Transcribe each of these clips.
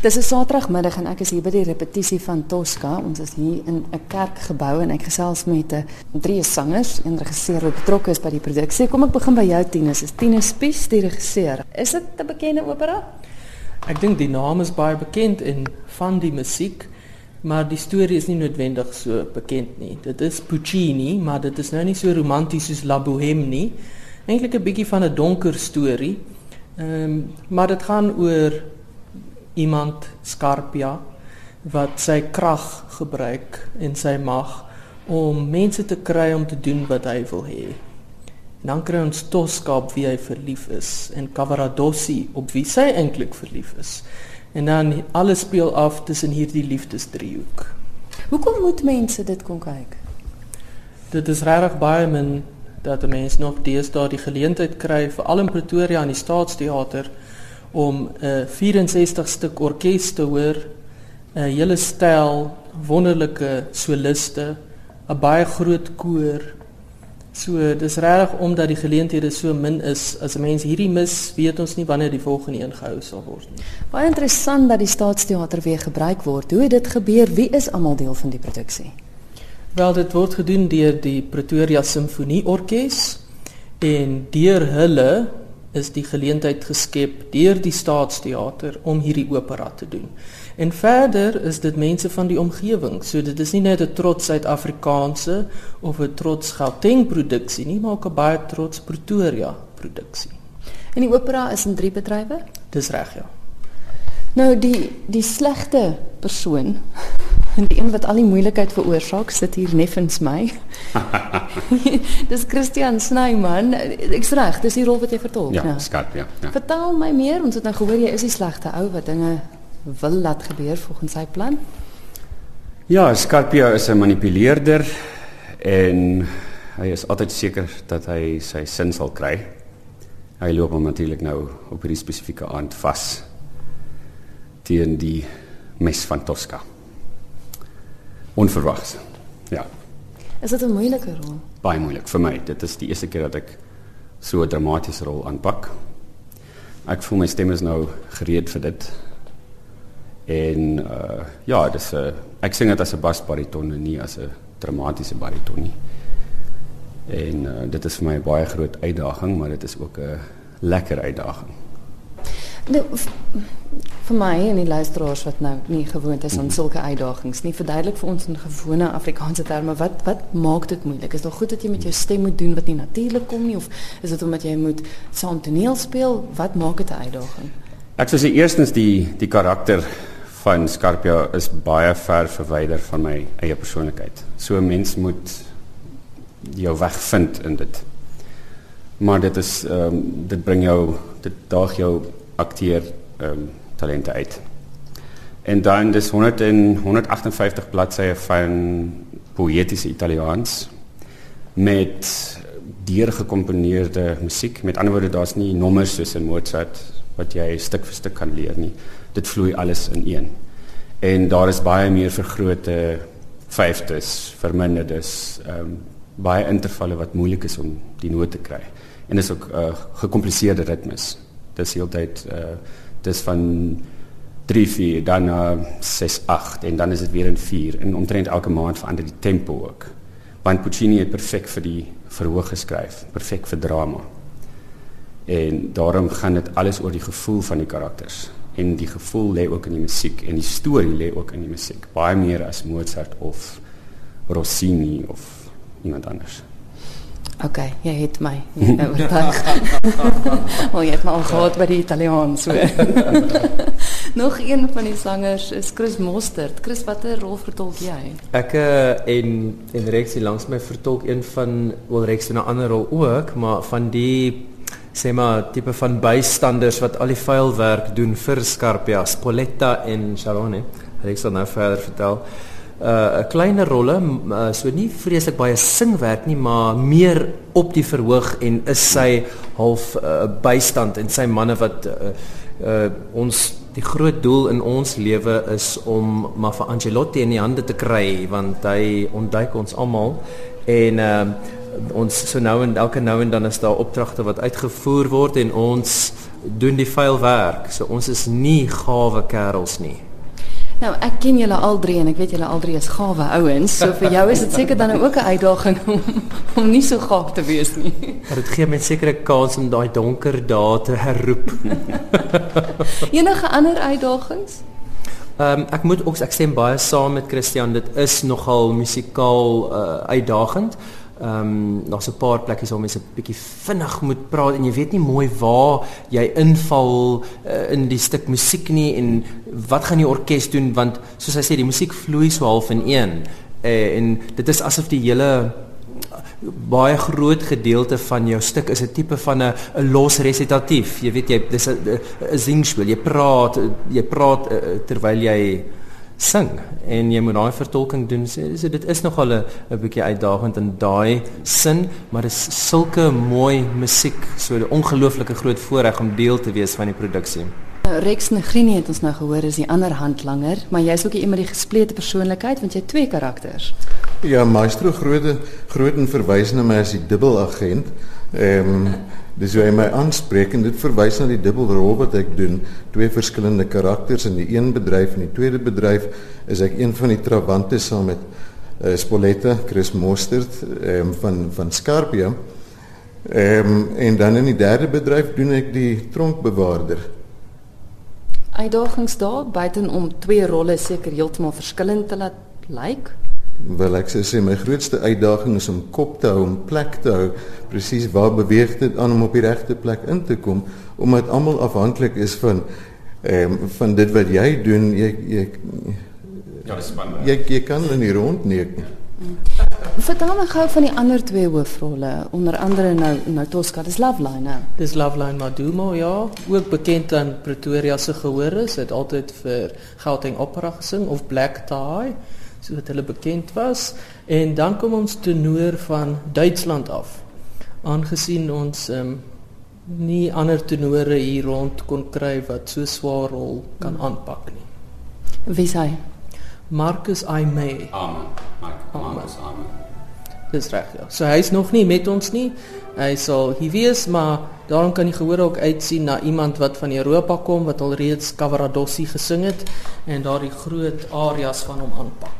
Dis 'n Saterdagmiddag en ek is hier by die repetisie van Tosca. Ons is hier in 'n kerkgebou en ek gesels met 'n drie sangers en regisseur wat betrokke is by die produksie. Kom ek begin by jou Tinus. Is Tinus Spies die regisseur? Is dit 'n bekende opera? Ek dink die naam is baie bekend en van die musiek, maar die storie is nie noodwendig so bekend nie. Dit is Puccini, maar dit is nou nie so romanties soos La Bohème nie. Eintlik 'n bietjie van 'n donker storie. Ehm, um, maar dit gaan oor iemand Scarpia wat sy krag gebruik en sy mag om mense te kry om te doen wat hy wil hê. En dan kry ons Tosca op wie hy verlief is en Cavaradossi op wie sy eintlik verlief is. En dan alles speel af tussen hierdie liefdesdriehoek. Hoekom moet mense dit kom kyk? Dit is regtig baie min dat 'n mens nog deesdae die geleentheid kry vir al in Pretoria aan die Staatsteater om 'n uh, 64 stuk orkes te hoor, 'n uh, hele stel wonderlike soliste, 'n baie groot koor. So dis reg omdat die geleenthede so min is, as 'n mens hierdie mis, weet ons nie wanneer die volgende een gehou sal word nie. Baie interessant dat die Staatsteater weer gebruik word. Hoe het dit gebeur? Wie is almal deel van die produksie? Wel, dit word gedoen deur die Pretoria Simfonieorkes en deur hulle is die geleentheid geskep deur die Staatsteater om hierdie opera te doen. En verder is dit mense van die omgewing. So dit is nie net 'n trots Suid-Afrikaanse of 'n trots Gauteng produksie nie, maar ook 'n baie trots Pretoria produksie. En die opera is in drie bedrywe? Dis reg, ja. Nou die die slegte persoon En die een wat al die moeilikheid veroorsaak sit hier neffens my. dis Christian Snyman. Ek's reg, dis die rol wat jy vertolk, ja. Ja, skat, ja, ja. Vertel my meer, ons het nou gehoor jy is die slegte ou wat dinge wil laat gebeur volgens sy plan. Ja, Scarpia is 'n manipuleerder en hy is altyd seker dat hy sy sin sal kry. Hy loop hom natuurlik nou op hierdie spesifieke aand vas teen die mes van Tosca onverwags. Ja. Is dit 'n moeilike rol? Baie moeilik vir my. Dit is die eerste keer dat ek so 'n dramatiese rol aanpak. Ek voel my stem is nou gereed vir dit. En uh ja, dis 'n uh, ek sing dit as 'n basbariton en nie as 'n dramatiese bariton nie. En uh, dit is vir my 'n baie groot uitdaging, maar dit is ook 'n lekker uitdaging. Nou vir my en die luisteraars wat nou nie gewoond is aan mhm. sulke uitdagings nie, verduidelik vir ons in gewone Afrikaanse terme wat wat maak dit moeilik? Is dit goed dat jy met jou stem moet doen wat nie natuurlik kom nie of is dit omdat jy moet saam toneel speel? Wat maak dit 'n uitdaging? Ek sou sê eerstens die die karakter van Scarpia is baie ver verwyder van my eie persoonlikheid. So 'n mens moet jou weg vind in dit. Maar dit is ehm um, dit bring jou dit daag jou akteer ehm um, talente uit. En dan dis 100 en 158 bladsye van poëtiese Italiaans met deurgekomponeerde musiek. Met ander woorde daar's nie nommers soos in Mozart wat jy stuk vir stuk kan leer nie. Dit vloei alles in een. En daar is baie meer vergrote vyfdes, verminderdes, ehm um, baie intervalle wat moeilik is om die noot te kry. En dis ook 'n uh, gekompliseerde ritmes dis heeltyd uh dis van 3 4 dan na uh, 6 8 en dan is dit weer in 4 en omtrent elke maand verander die tempo ook. Want Puccini het perfek vir die verhoog geskryf, perfek vir drama. En daarom gaan dit alles oor die gevoel van die karakters en die gevoel lê ook in die musiek en die storie lê ook in die musiek baie meer as Mozart of Rossini of iemand anders. Oké, okay, jy het my oortuig. Wel jy het my al gehad by die Italiaans so. Nog een van die sangers is Chris Mostert. Chris, watter rol vertolk jy? Ek uh, en en Rex hier langs my vertolk een van wel Rex 'n ander rol ook, maar van die sê maar tipe van bystanders wat al die vuil werk doen vir Scarpia, Spoletta en Sharone. Rex sal nou verder vertel uh 'n kleiner rolle uh, so nie vreeslik baie singwerk nie maar meer op die verhoog en is sy half uh, bystand en sy manne wat uh, uh ons die groot doel in ons lewe is om maar vir Angelotti in die hande te kry want hy ontduik ons almal en uh ons so nou en elke nou en dan is daar opdragte wat uitgevoer word en ons doen die vuil werk. So ons is nie gawe kerels nie. Nou, ek ken julle al drie en ek weet julle al drie is gawe ouens. So vir jou is dit seker dan ook 'n uitdaging om om nie so gaaf te wees nie. Maar dit gee mense seker 'n kans om daai donker dae te herroep. Enige ander uitdagings? Ehm um, ek moet ook ek stem baie saam met Christian. Dit is nogal musikaal uh, uitdagend. Ehm um, daar's 'n paar plekkies waar mense 'n bietjie vinnig moet praat en jy weet nie mooi waar jy inval uh, in die stuk musiek nie en wat gaan die orkes doen want soos hy sê die musiek vloei so half in een uh, en dit is asof die hele baie groot gedeelte van jou stuk is 'n tipe van 'n 'n los resitatief. Jy weet jy dis 'n singspel. Jy praat jy praat uh, terwyl jy sing en jy moet daai vertolking doen. So, so dit is nogal 'n 'n bietjie uitdagend in daai sin, maar dit is sulke mooi musiek, so 'n ongelooflike groot voorreg om deel te wees van die produksie. Nou, Rex Negrini het ons nou gehoor is die ander handlanger, maar jy's ook iemand met die gesplete persoonlikheid want jy het twee karakters. Ja, Maestro Grote Grooten verwys na my as die dubbelagent. Ehm um, dis hoe hy my aanspreek en dit verwys na die dubbelrol wat ek doen, twee verskillende karakters in die een bedryf en die tweede bedryf is ek een van die trawante saam met uh, Spoletta, Chris Mostert ehm um, van van Scarpia. Ehm um, en dan in die derde bedryf doen ek die tronkbewaarder. Uitdagings daar buiten om twee rolle seker heeltemal verskillend te laat lyk. Like. Wel ek sê my grootste uitdaging is om kop te hou, om plek te hou, presies waar beweeg dit aan om op die regte plek in te kom, omdat almal afhanklik is van ehm um, van dit wat jy doen, jy jy Ja, dis spannend. Jy jy kan in die rond neek. Vertel my gou van die ander twee hoofrolle, onder andere nou nou Tosca, dis Loveline nou. Dis Loveline Madumo, ja, ook bekend aan Pretoria se gehore, het altyd vir Gauteng Opera gesing of Black Tie so wat hulle bekend was. En dan kom ons tenor van Duitsland af. Aangesien ons um, nie ander tenore hier rond kon kry wat so swaar rol kan hmm. aanpak nie. Wie sê Marcus Aimee. Amen. Marcus amen. Dis reg ja. So hy's nog nie met ons nie. Hy sal hier wees maar daarom kan die gehoor ook uitsien na iemand wat van Europa kom wat al reeds Cavaradossi gesing het en daardie groot arias van hom aanpak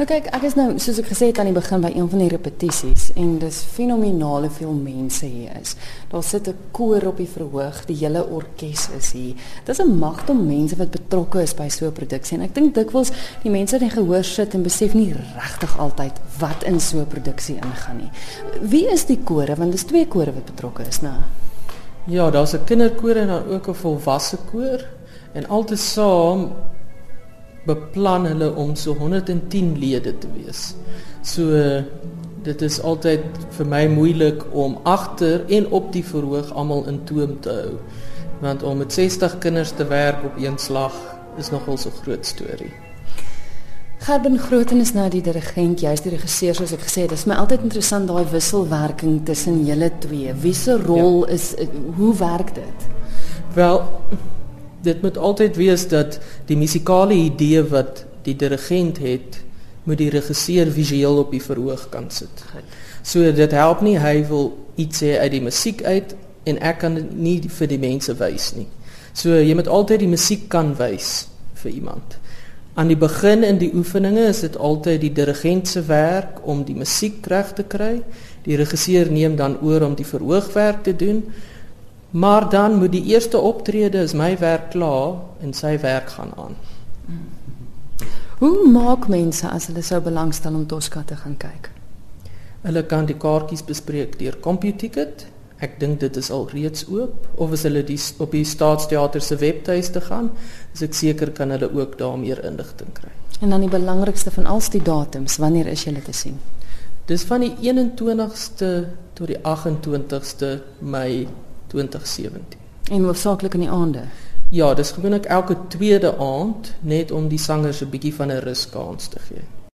Nou kyk, ek is nou soos ek gesê het aan die begin by een van die repetisies en dis fenomenale veel mense hier is. Daar sit 'n koor op die verhoog, die hele orkes is hier. Dis 'n magdom mense wat betrokke is by so 'n produksie en ek dink dikwels die mense wat in gehoor sit en besef nie regtig altyd wat in so 'n produksie ingaan nie. Wie is die kore? Want dis twee kore wat betrokke is, nou. Ja, daar's 'n kinderkoor en dan ook 'n volwasse koor en altesaam beplan hulle om so 110 lede te wees. So dit is altyd vir my moeilik om agter en op die verhoog almal in toom te hou. Want om met 60 kinders te werk op een slag is nogal so groot storie. Gerben Grooten is nou die dirigent, jy's die regisseur soos ek gesê het. Dit is my altyd interessant daai wisselwerking tussen julle twee. Wie se rol ja. is hoe werk dit? Wel, dit moet altyd wees dat die musikale idee wat die dirigent het, moet die regisseur visueel op die verhoog kan sit. So dit help nie hy wil iets hê uit die musiek uit en ek kan dit nie vir die mense wys nie. So jy moet altyd die musiek kan wys vir iemand. Aan die begin in die oefeninge is dit altyd die dirigent se werk om die musiek reg te kry. Die regisseur neem dan oor om die verhoogwerk te doen. Maar dan moet die eerste optrede is my werk klaar en sy werk gaan aan. Hoe maak mense as hulle sou belangstel om Tosca te gaan kyk? Hulle kan die kaartjies bespreek deur CompuTicket. Ek dink dit is al reeds oop of as hulle die op die Staatsteater se webtuiste gaan, is ek seker kan hulle ook daar meer inligting kry. En dan die belangrikste van al die datums, wanneer is julle te sien? Dis van die 21ste tot die 28ste Mei 2017. En hoofsaaklik in die aande. Ja, dis gewoonlik elke tweede aand net om die sangers 'n bietjie van 'n ruskans te gee.